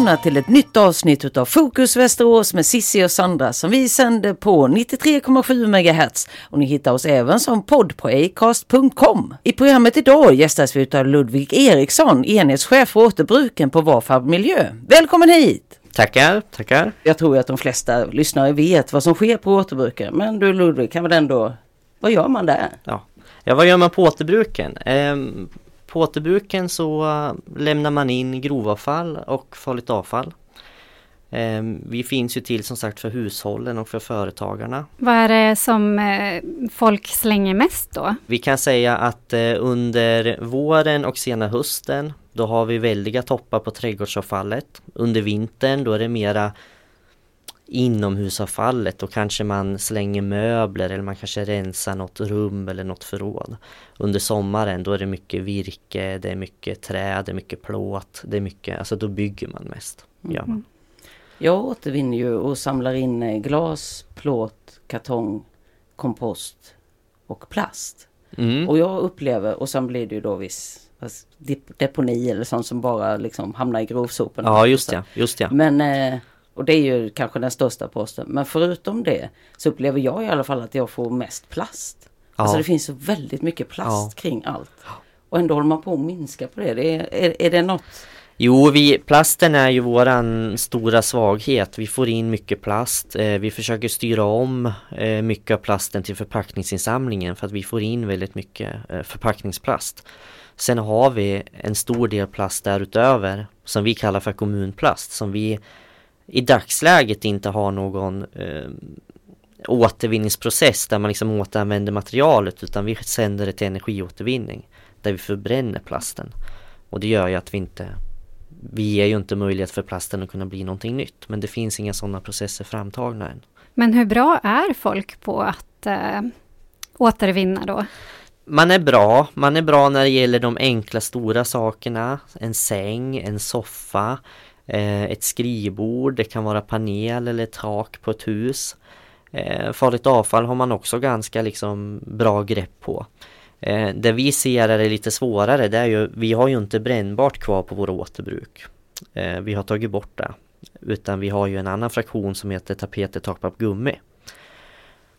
välkomna till ett nytt avsnitt utav Fokus Västerås med Sissi och Sandra som vi sänder på 93,7 MHz och ni hittar oss även som podd på acast.com. I programmet idag gästas vi utav Ludvig Eriksson, enhetschef för återbruken på Varfab Miljö. Välkommen hit! Tackar, tackar. Jag tror att de flesta lyssnare vet vad som sker på återbruken, men du Ludvig kan väl ändå, vad gör man där? Ja, ja vad gör man på återbruken? Ehm, på återbruken så uh, lämnar man in grovavfall och farligt avfall. Um, vi finns ju till som sagt för hushållen och för företagarna. Vad är det som uh, folk slänger mest då? Vi kan säga att uh, under våren och sena hösten då har vi väldiga toppar på trädgårdsavfallet. Under vintern då är det mera inomhusavfallet och kanske man slänger möbler eller man kanske rensar något rum eller något förråd. Under sommaren då är det mycket virke, det är mycket träd, det är mycket plåt, det är mycket, alltså då bygger man mest. Gör man. Mm. Jag återvinner ju och samlar in eh, glas, plåt, kartong, kompost och plast. Mm. Och jag upplever, och sen blir det ju då viss alltså, deponi eller sånt som bara liksom hamnar i grovsoporna. Ja just det, just det. Men eh, och det är ju kanske den största posten. Men förutom det så upplever jag i alla fall att jag får mest plast. Ja. Alltså det finns så väldigt mycket plast ja. kring allt. Och ändå håller man på att minska på det. det är, är, är det något? Jo, vi, plasten är ju våran stora svaghet. Vi får in mycket plast. Eh, vi försöker styra om eh, mycket av plasten till förpackningsinsamlingen för att vi får in väldigt mycket eh, förpackningsplast. Sen har vi en stor del plast därutöver som vi kallar för kommunplast som vi i dagsläget inte har någon eh, återvinningsprocess där man liksom återanvänder materialet utan vi sänder det till energiåtervinning där vi förbränner plasten. Och det gör ju att vi inte vi ger ju inte möjlighet för plasten att kunna bli någonting nytt men det finns inga sådana processer framtagna än. Men hur bra är folk på att eh, återvinna då? Man är bra, man är bra när det gäller de enkla stora sakerna, en säng, en soffa, ett skrivbord, det kan vara panel eller tak på ett hus. Eh, farligt avfall har man också ganska liksom bra grepp på. Eh, det vi ser är det lite svårare, det är ju, vi har ju inte brännbart kvar på våra återbruk. Vi har tagit bort det. Utan vi har ju en annan fraktion som heter tapeter, takpapp, gummi.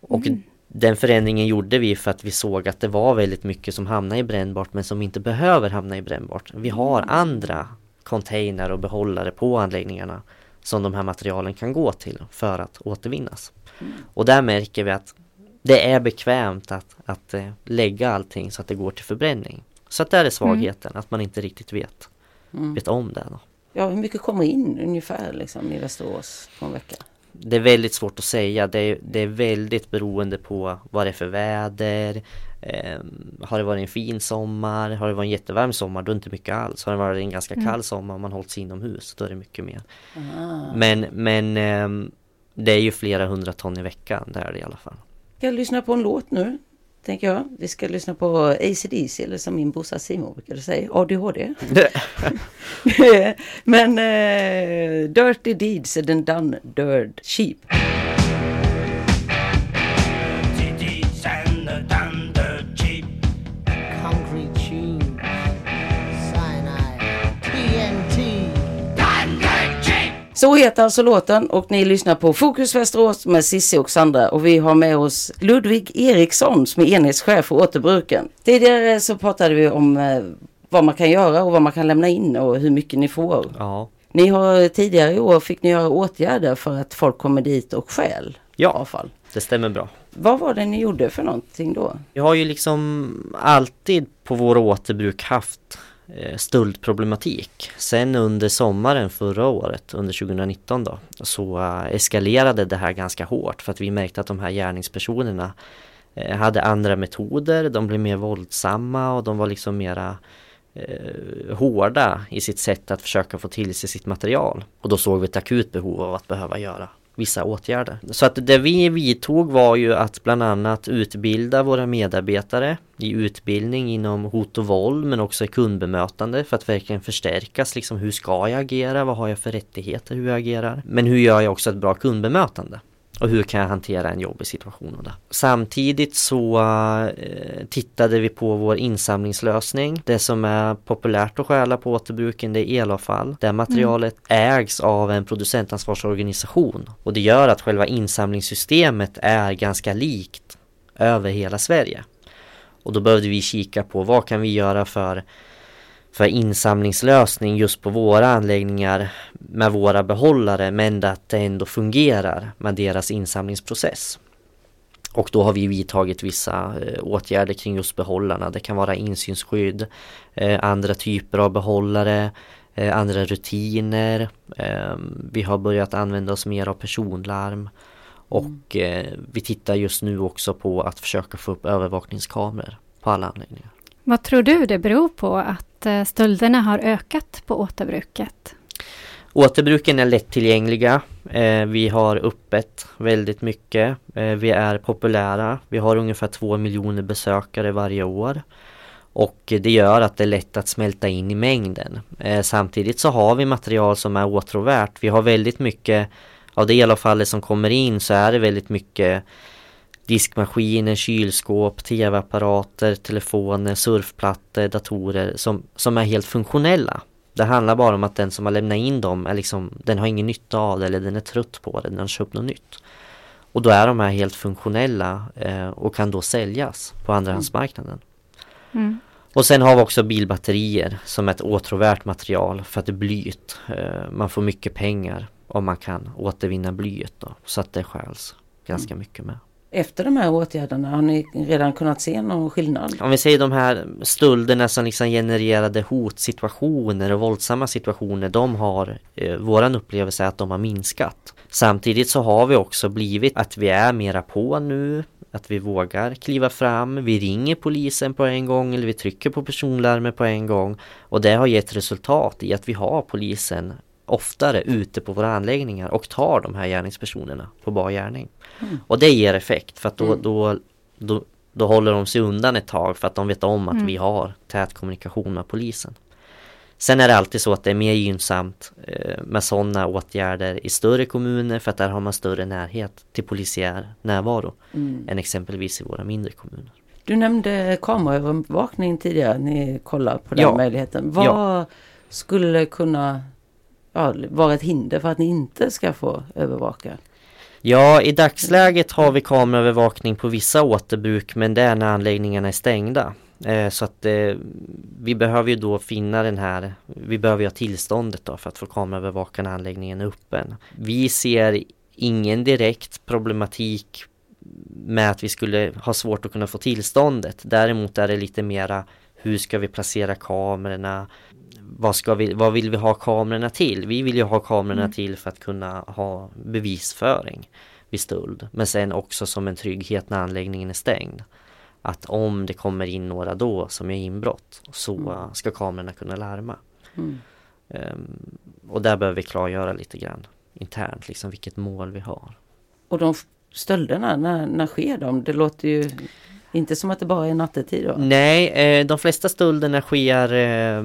Och mm. den förändringen gjorde vi för att vi såg att det var väldigt mycket som hamnar i brännbart men som inte behöver hamna i brännbart. Vi har mm. andra container och behållare på anläggningarna som de här materialen kan gå till för att återvinnas. Mm. Och där märker vi att det är bekvämt att, att äh, lägga allting så att det går till förbränning. Så att det är svagheten, mm. att man inte riktigt vet, mm. vet om det. Då. Ja, hur mycket kommer in ungefär liksom, i Västerås på en vecka? Det är väldigt svårt att säga. Det är, det är väldigt beroende på vad det är för väder, Eh, har det varit en fin sommar, har det varit en jättevarm sommar då är det inte mycket alls. Har det varit en ganska mm. kall sommar och man hållit sig inomhus då är det mycket mer. Aha. Men, men eh, det är ju flera hundra ton i veckan, det är det i alla fall. Jag lyssna på en låt nu? Tänker jag. Vi ska lyssna på ACDC eller som min brorsa Simon brukade säga, ADHD. men eh, Dirty Deeds är den done dirt cheap. Så heter alltså låten och ni lyssnar på Fokus Västerås med Sissi och Sandra och vi har med oss Ludvig Eriksson som är enhetschef för återbruken. Tidigare så pratade vi om eh, vad man kan göra och vad man kan lämna in och hur mycket ni får. Ja. Ni har tidigare i år fick ni göra åtgärder för att folk kommer dit och stjäl ja, avfall. det stämmer bra. Vad var det ni gjorde för någonting då? Vi har ju liksom alltid på våra återbruk haft Eh, stöldproblematik. Sen under sommaren förra året, under 2019 då, så eh, eskalerade det här ganska hårt för att vi märkte att de här gärningspersonerna eh, hade andra metoder, de blev mer våldsamma och de var liksom mera eh, hårda i sitt sätt att försöka få till sig sitt material. Och då såg vi ett akut behov av att behöva göra vissa åtgärder. Så att det vi vidtog var ju att bland annat utbilda våra medarbetare i utbildning inom hot och våld men också i kundbemötande för att verkligen förstärkas. Liksom hur ska jag agera? Vad har jag för rättigheter? Hur jag agerar? Men hur gör jag också ett bra kundbemötande? Och hur kan jag hantera en jobbig situation? Där? Samtidigt så eh, tittade vi på vår insamlingslösning. Det som är populärt att stjäla på återbruken det är elavfall. Det materialet mm. ägs av en producentansvarsorganisation och det gör att själva insamlingssystemet är ganska likt över hela Sverige. Och då behövde vi kika på vad kan vi göra för för insamlingslösning just på våra anläggningar med våra behållare men att det ändå fungerar med deras insamlingsprocess. Och då har vi vidtagit vissa eh, åtgärder kring just behållarna. Det kan vara insynsskydd, eh, andra typer av behållare, eh, andra rutiner. Vi har börjat använda oss mer av personlarm. Och vi tittar just nu också på att försöka få upp övervakningskameror på alla anläggningar. Vad tror du det beror på att eh, stölderna har ökat på återbruket? Återbruken är lättillgängliga. Eh, vi har öppet väldigt mycket. Eh, vi är populära. Vi har ungefär två miljoner besökare varje år. Och det gör att det är lätt att smälta in i mängden. Eh, samtidigt så har vi material som är åtråvärt. Vi har väldigt mycket av det elavfallet som kommer in så är det väldigt mycket diskmaskiner, kylskåp, tv-apparater, telefoner, surfplattor, datorer som, som är helt funktionella. Det handlar bara om att den som har lämnat in dem är liksom, den har ingen nytta av det eller den är trött på det, den har köpt något nytt. Och då är de här helt funktionella eh, och kan då säljas på andrahandsmarknaden. Mm. Och sen har vi också bilbatterier som ett åtråvärt material för att det är. Eh, man får mycket pengar om man kan återvinna blyet då, så att det stjäls ganska mm. mycket med efter de här åtgärderna? Har ni redan kunnat se någon skillnad? Om vi säger de här stölderna som liksom genererade hotsituationer och våldsamma situationer, de har, eh, våran upplevelse är att de har minskat. Samtidigt så har vi också blivit att vi är mera på nu, att vi vågar kliva fram, vi ringer polisen på en gång eller vi trycker på personlarmet på en gång och det har gett resultat i att vi har polisen oftare ute på våra anläggningar och tar de här gärningspersonerna på bar gärning. Mm. Och det ger effekt för att då, mm. då, då, då, håller de sig undan ett tag för att de vet om att mm. vi har tät kommunikation med polisen. Sen är det alltid så att det är mer gynnsamt eh, med sådana åtgärder i större kommuner för att där har man större närhet till polisiär närvaro mm. än exempelvis i våra mindre kommuner. Du nämnde kameraövervakning tidigare, ni kollar på den ja. möjligheten. Vad ja. skulle kunna ja, vara ett hinder för att ni inte ska få övervaka? Ja, i dagsläget har vi kameraövervakning på vissa återbruk men det är när anläggningarna är stängda. Eh, så att eh, vi behöver ju då finna den här, vi behöver ju ha tillståndet då för att få kameraövervaka när anläggningen är öppen. Vi ser ingen direkt problematik med att vi skulle ha svårt att kunna få tillståndet. Däremot är det lite mera hur ska vi placera kamerorna? vad, ska vi, vad vill vi ha kamerorna till? Vi vill ju ha kamerorna mm. till för att kunna ha bevisföring vid stöld. Men sen också som en trygghet när anläggningen är stängd. Att om det kommer in några då som är inbrott så mm. ska kamerorna kunna larma. Mm. Um, och där behöver vi klargöra lite grann internt liksom vilket mål vi har. Och de stölderna, när, när sker de? Det låter ju inte som att det bara är nattetid då? Nej, eh, de flesta stölderna sker eh,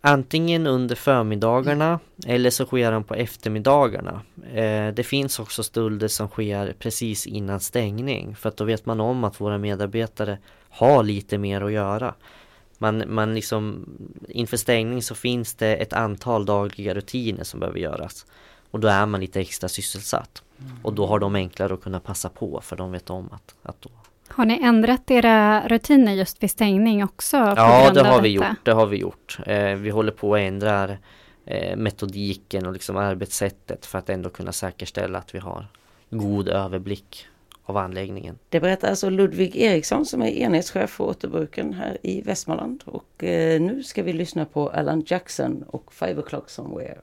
antingen under förmiddagarna eller så sker de på eftermiddagarna. Eh, det finns också stölder som sker precis innan stängning för att då vet man om att våra medarbetare har lite mer att göra. Man, man liksom, inför stängning så finns det ett antal dagliga rutiner som behöver göras. Och då är man lite extra sysselsatt. Och då har de enklare att kunna passa på för de vet om att, att då har ni ändrat era rutiner just vid stängning också? ja, det har vi gjort. Det har vi gjort. Eh, vi håller på att ändra eh, metodiken och liksom arbetssättet för att ändå kunna säkerställa att vi har god överblick av anläggningen. Det berättar alltså Ludvig Eriksson som är enhetschef för återbruken här i Västmanland. Och eh, nu ska vi lyssna på Alan Jackson och Five o'clock somewhere.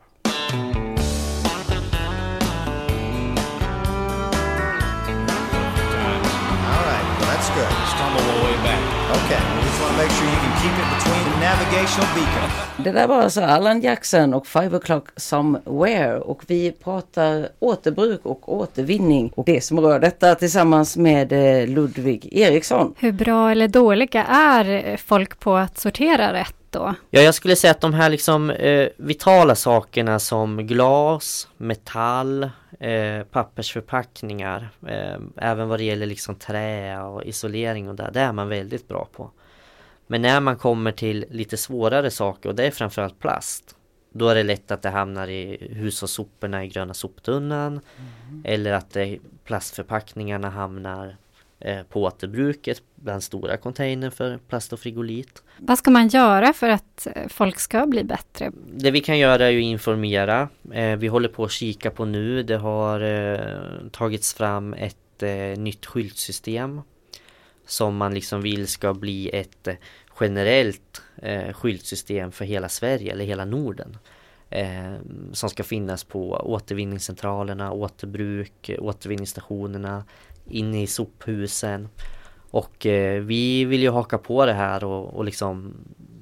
Okay, we just want to make sure you can keep it between the navigational beacon. Det där var alltså Alan Jackson och Five O'Clock Somewhere och vi pratar återbruk och återvinning och det som rör detta tillsammans med eh, Ludvig Eriksson. Hur bra eller dåliga är folk på att sortera rätt? Då? Ja, jag skulle säga att de här liksom eh, vitala sakerna som glas, metall, eh, pappersförpackningar, eh, även vad det gäller liksom trä och isolering och det, det är man väldigt bra på. Men när man kommer till lite svårare saker och det är framförallt plast då är det lätt att det hamnar i hushållssoporna i gröna soptunnan mm. Eller att det, plastförpackningarna hamnar på återbruket bland stora container för plast och frigolit. Vad ska man göra för att eh, folk ska bli bättre? Det vi kan göra är att informera. Eh, vi håller på att kika på nu. Det har eh, tagits fram ett eh, nytt skyltsystem som man liksom vill ska bli ett eh, generellt eh, skyltsystem för hela Sverige eller hela Norden. Eh, som ska finnas på återvinningscentralerna, återbruk, återvinningsstationerna, inne i sophusen. Och eh, vi vill ju haka på det här och, och liksom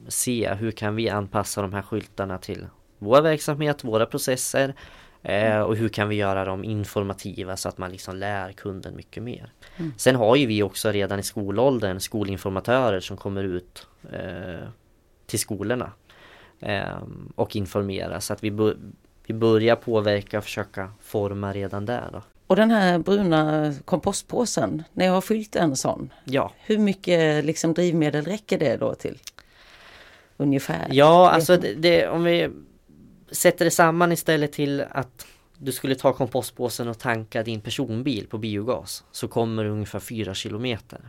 se hur kan vi anpassa de här skyltarna till vår verksamhet, våra processer Eh, och hur kan vi göra dem informativa så att man liksom lär kunden mycket mer. Mm. Sen har ju vi också redan i skolåldern skolinformatörer som kommer ut eh, till skolorna eh, och informerar så att vi, vi börjar påverka och försöka forma redan där. Då. Och den här bruna kompostpåsen, när jag har fyllt en sån, ja. hur mycket liksom drivmedel räcker det då till? Ungefär? Ja, alltså det, det, om vi sätter det samman istället till att du skulle ta kompostpåsen och tanka din personbil på biogas så kommer det ungefär 4 kilometer.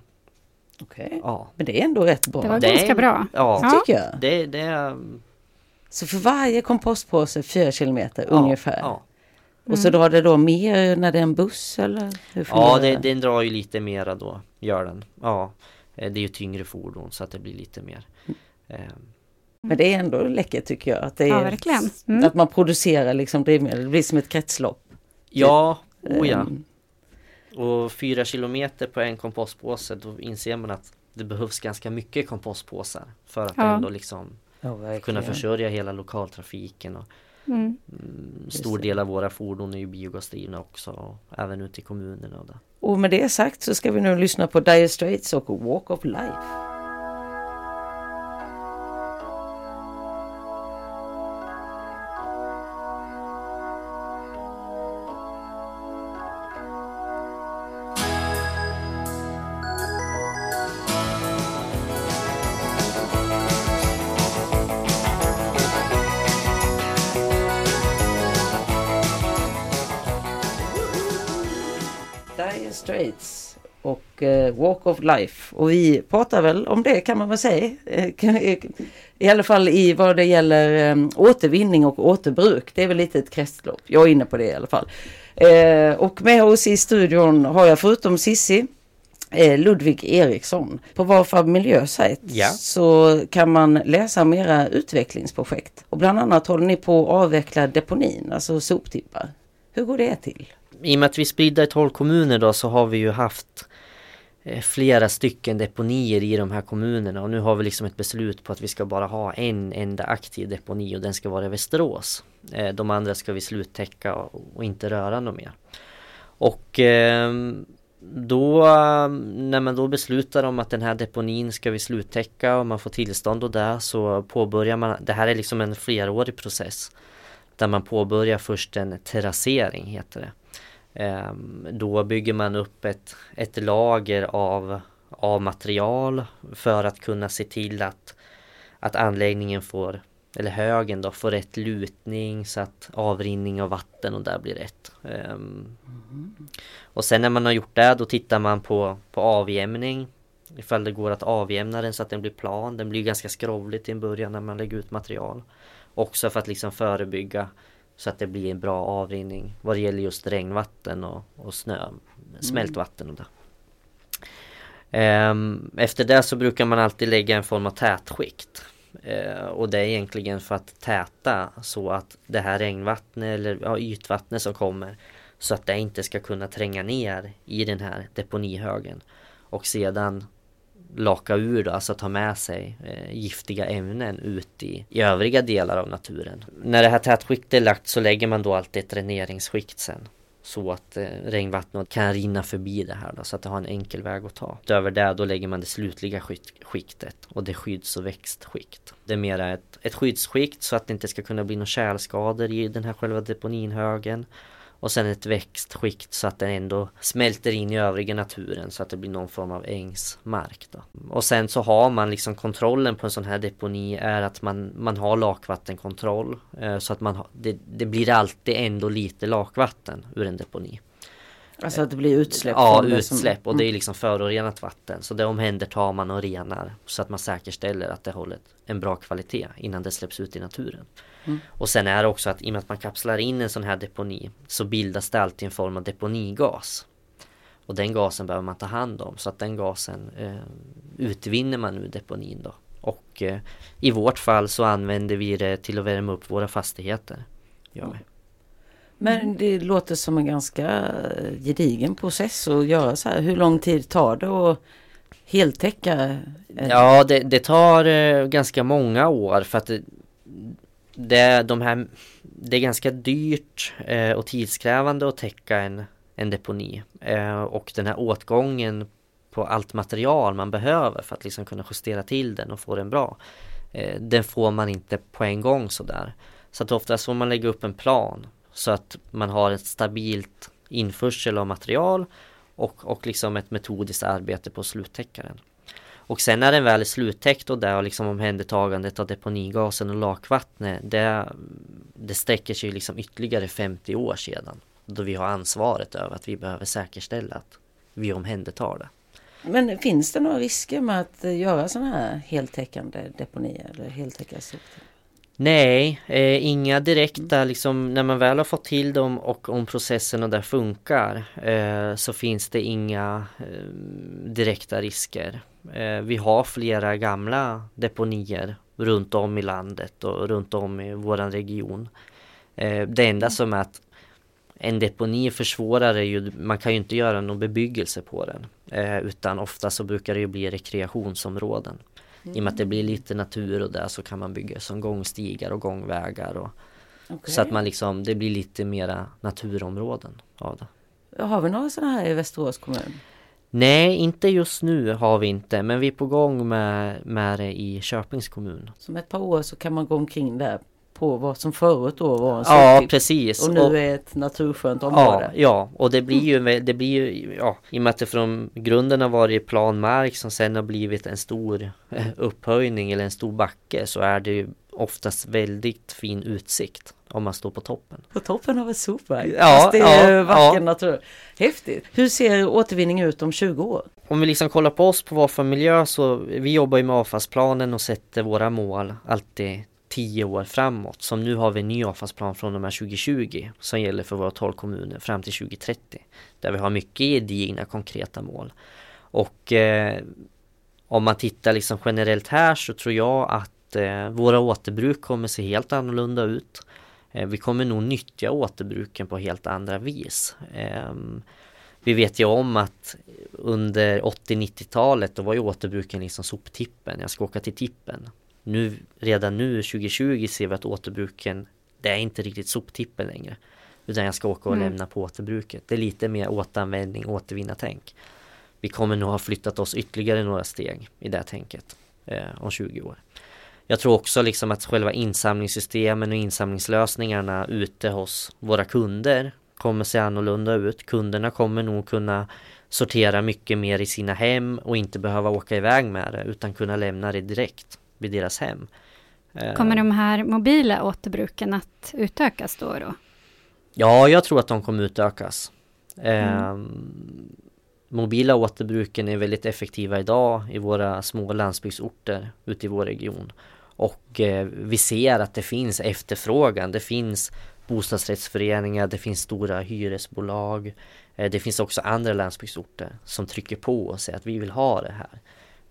Okej, okay. ja. men det är ändå rätt bra. Det var det ganska är, bra. Ja, tycker jag. Det, det är... Så för varje kompostpåse 4 kilometer ja, ungefär? Ja. Mm. Och så drar det då mer när det är en buss eller? Hur ja, det, den drar ju lite mera då, gör den. Ja, eh, det är ju tyngre fordon så att det blir lite mer. Mm. Ehm, men det är ändå läckert tycker jag. Att, det är, ja. Mm. att man producerar liksom drivmedel, det blir som ett kretslopp. Ja, oh ja. Um, och fyra kilometer på en kompostpåse, då inser man att det behövs ganska mycket kompostpåsar för att ja. ändå liksom ja, kunna försörja hela lokaltrafiken. Och, mm. mm stor del av våra fordon är ju biogasdrivna också, även ute i kommunerna. Och, och med det sagt så ska vi nu lyssna på Dire Straits och Walk of Life. Straits och eh, Walk of Life. Och vi pratar väl om det kan man väl säga. Eh, I alla fall i vad det gäller eh, återvinning och återbruk. Det är väl lite ett kretslopp. Jag är inne på det i alla fall. Eh, och med oss i studion har jag förutom Sissi eh, Ludvig Eriksson. På Varfab miljösajt ja. så kan man läsa om era utvecklingsprojekt. Och bland annat håller ni på att avveckla deponin, alltså soptippar. Hur går det till? I och med att vi är spridda i 12 kommuner då så har vi ju haft eh, flera stycken deponier i de här kommunerna och nu har vi liksom ett beslut på att vi ska bara ha en enda aktiv deponi och den ska vara i Västerås. Eh, de andra ska vi sluttäcka och inte röra något mer. Och ehm, då när man då beslutar om att den här deponin ska vi sluttäcka och man får tillstånd och det så påbörjar man, det här är liksom en flerårig process. Där man påbörjar först en terrassering heter det. Ehm, då bygger man upp ett, ett lager av, av material för att kunna se till att, att anläggningen får, eller högen då, får rätt lutning så att avrinning av vatten och där blir rätt. Mm. Och sen när man har gjort det då tittar man på, på avjämning. Ifall det går att avjämna den så att den blir plan. Den blir ganska skrovligt i en början när man lägger ut material. Också för att liksom förebygga så att det blir en bra avrinning vad det gäller just regnvatten och, och snö, smältvatten och det. Ehm, efter det så brukar man alltid lägga en form av tätskikt. Ehm, och det är egentligen för att täta så att det här regnvattnet eller ja, ytvattnet som kommer så att det inte ska kunna tränga ner i den här deponihögen. Och sedan laka ur då, alltså ta med sig eh, giftiga ämnen ut i, i övriga delar av naturen. När det här tätskiktet är lagt så lägger man då alltid ett dräneringsskikt sen. Så att eh, regnvattnet kan rinna förbi det här då, så att det har en enkel väg att ta. Utöver det då lägger man det slutliga skiktet och det skydds och växtskikt. Det är mera ett, ett skyddsskikt så att det inte ska kunna bli några kärlskador i den här själva deponinhögen och sen ett växtskikt så att den ändå smälter in i övriga naturen så att det blir någon form av ängsmark. Då. Och sen så har man liksom kontrollen på en sån här deponi är att man, man har lakvattenkontroll eh, så att man det, det blir alltid ändå lite lakvatten ur en deponi. Alltså att det blir utsläpp? Ja, utsläpp som, och det är liksom förorenat vatten. Så det omhändertar man och renar så att man säkerställer att det håller en bra kvalitet innan det släpps ut i naturen. Mm. Och sen är det också att i och med att man kapslar in en sån här deponi så bildas det alltid en form av deponigas. Och den gasen behöver man ta hand om så att den gasen eh, utvinner man ur deponin då. Och eh, i vårt fall så använder vi det till att värma upp våra fastigheter. Vi. Men det låter som en ganska gedigen process att göra så här. Hur lång tid tar det att heltäcka? Ja, det, det tar eh, ganska många år för att det, det, de här, det är ganska dyrt eh, och tidskrävande att täcka en, en deponi. Eh, och den här åtgången på allt material man behöver för att liksom kunna justera till den och få den bra. Eh, den får man inte på en gång sådär. Så att oftast får man lägga upp en plan så att man har ett stabilt införsel av material och, och liksom ett metodiskt arbete på sluttäckaren. Och sen när den väl är sluttäckt och där liksom omhändertagandet av deponigasen och lakvattnet det, det sträcker sig liksom ytterligare 50 år sedan. Då vi har ansvaret över att vi behöver säkerställa att vi omhändertar det. Men finns det några risker med att göra sådana här heltäckande deponier eller heltäckande soptippar? Nej, eh, inga direkta liksom när man väl har fått till dem och om processerna där funkar eh, så finns det inga eh, direkta risker. Eh, vi har flera gamla deponier runt om i landet och runt om i våran region. Eh, det enda som är att en deponi försvårar är ju, man kan ju inte göra någon bebyggelse på den. Eh, utan ofta så brukar det ju bli rekreationsområden. I och med att det blir lite natur och där så kan man bygga som gångstigar och gångvägar. Och, Okej. Så att man liksom, det blir lite mera naturområden av det. Har vi några sådana här i Västerås kommun? Nej, inte just nu har vi inte, men vi är på gång med, med det i Köpings kommun. Som ett par år så kan man gå omkring där på vad som förut då var en Ja, soptipp. precis. Och nu Och- är ett naturskönt Ja, område. ja, och det blir ju, det blir ju, ja, i och med att det från grunden har varit plan mark som sen har blivit en stor eh, upphöjning eller en stor backe så är det ju oftast väldigt fin utsikt om man står på toppen. På toppen av ett sopberg. Ja, Fast det är ja, vacker ja. natur. Häftigt. Hur ser återvinning ut om 20 år? Om vi liksom kollar på oss på vad för miljö så vi jobbar ju med avfallsplanen och sätter våra mål alltid tio år framåt. Som nu har vi en ny avfallsplan från och med 2020 som gäller för våra 12 kommuner fram till 2030. Där vi har mycket gedigna konkreta mål. Och eh, om man tittar liksom generellt här så tror jag att eh, våra återbruk kommer se helt annorlunda ut. Eh, vi kommer nog nyttja återbruken på helt andra vis. Ehm, vi vet ju om att under 80-90-talet då var ju återbruken liksom soptippen, jag ska åka till tippen. Nu, redan nu 2020 ser vi att återbruken, det är inte riktigt soptippen längre. Utan jag ska åka och Mm. lämna på återbruket. Det är lite mer återanvändning, återvinna tänk. Vi kommer nog ha flyttat oss ytterligare några steg i det tänket eh, om 20 år. Jag tror också liksom att själva insamlingssystemen och insamlingslösningarna ute hos våra kunder kommer se annorlunda ut. Kunderna kommer nog kunna sortera mycket mer i sina hem och inte behöva åka iväg med det utan kunna lämna det direkt vid deras hem. Eh, Kommer de här mobila återbruken att utökas då? då? Ja, jag tror att de kommer utökas. Ehm, mobila återbruken är väldigt effektiva idag i våra små landsbygdsorter ute i vår region. Och eh, vi ser att det finns efterfrågan. Det finns bostadsrättsföreningar, det finns stora hyresbolag. Eh, det finns också andra landsbygdsorter som trycker på och säger att vi vill ha det här.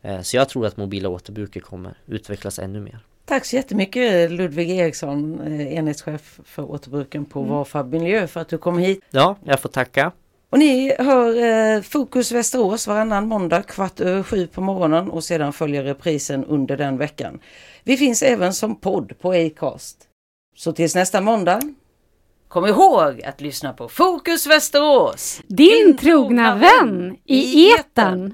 Eh, så jag tror att mobila återbruket kommer utvecklas ännu mer. Tack så jättemycket Ludvig Eriksson, eh, enhetschef för återbruken på Varfab Miljö för att du kom hit. Ja, jag får tacka. Och ni hör eh, Fokus Västerås varannan måndag kvart över sju på morgonen och sedan följer reprisen under den veckan. Vi finns även som podd på Acast. Så tills nästa måndag, kom ihåg att lyssna på Fokus Västerås! Din trogna vän i etern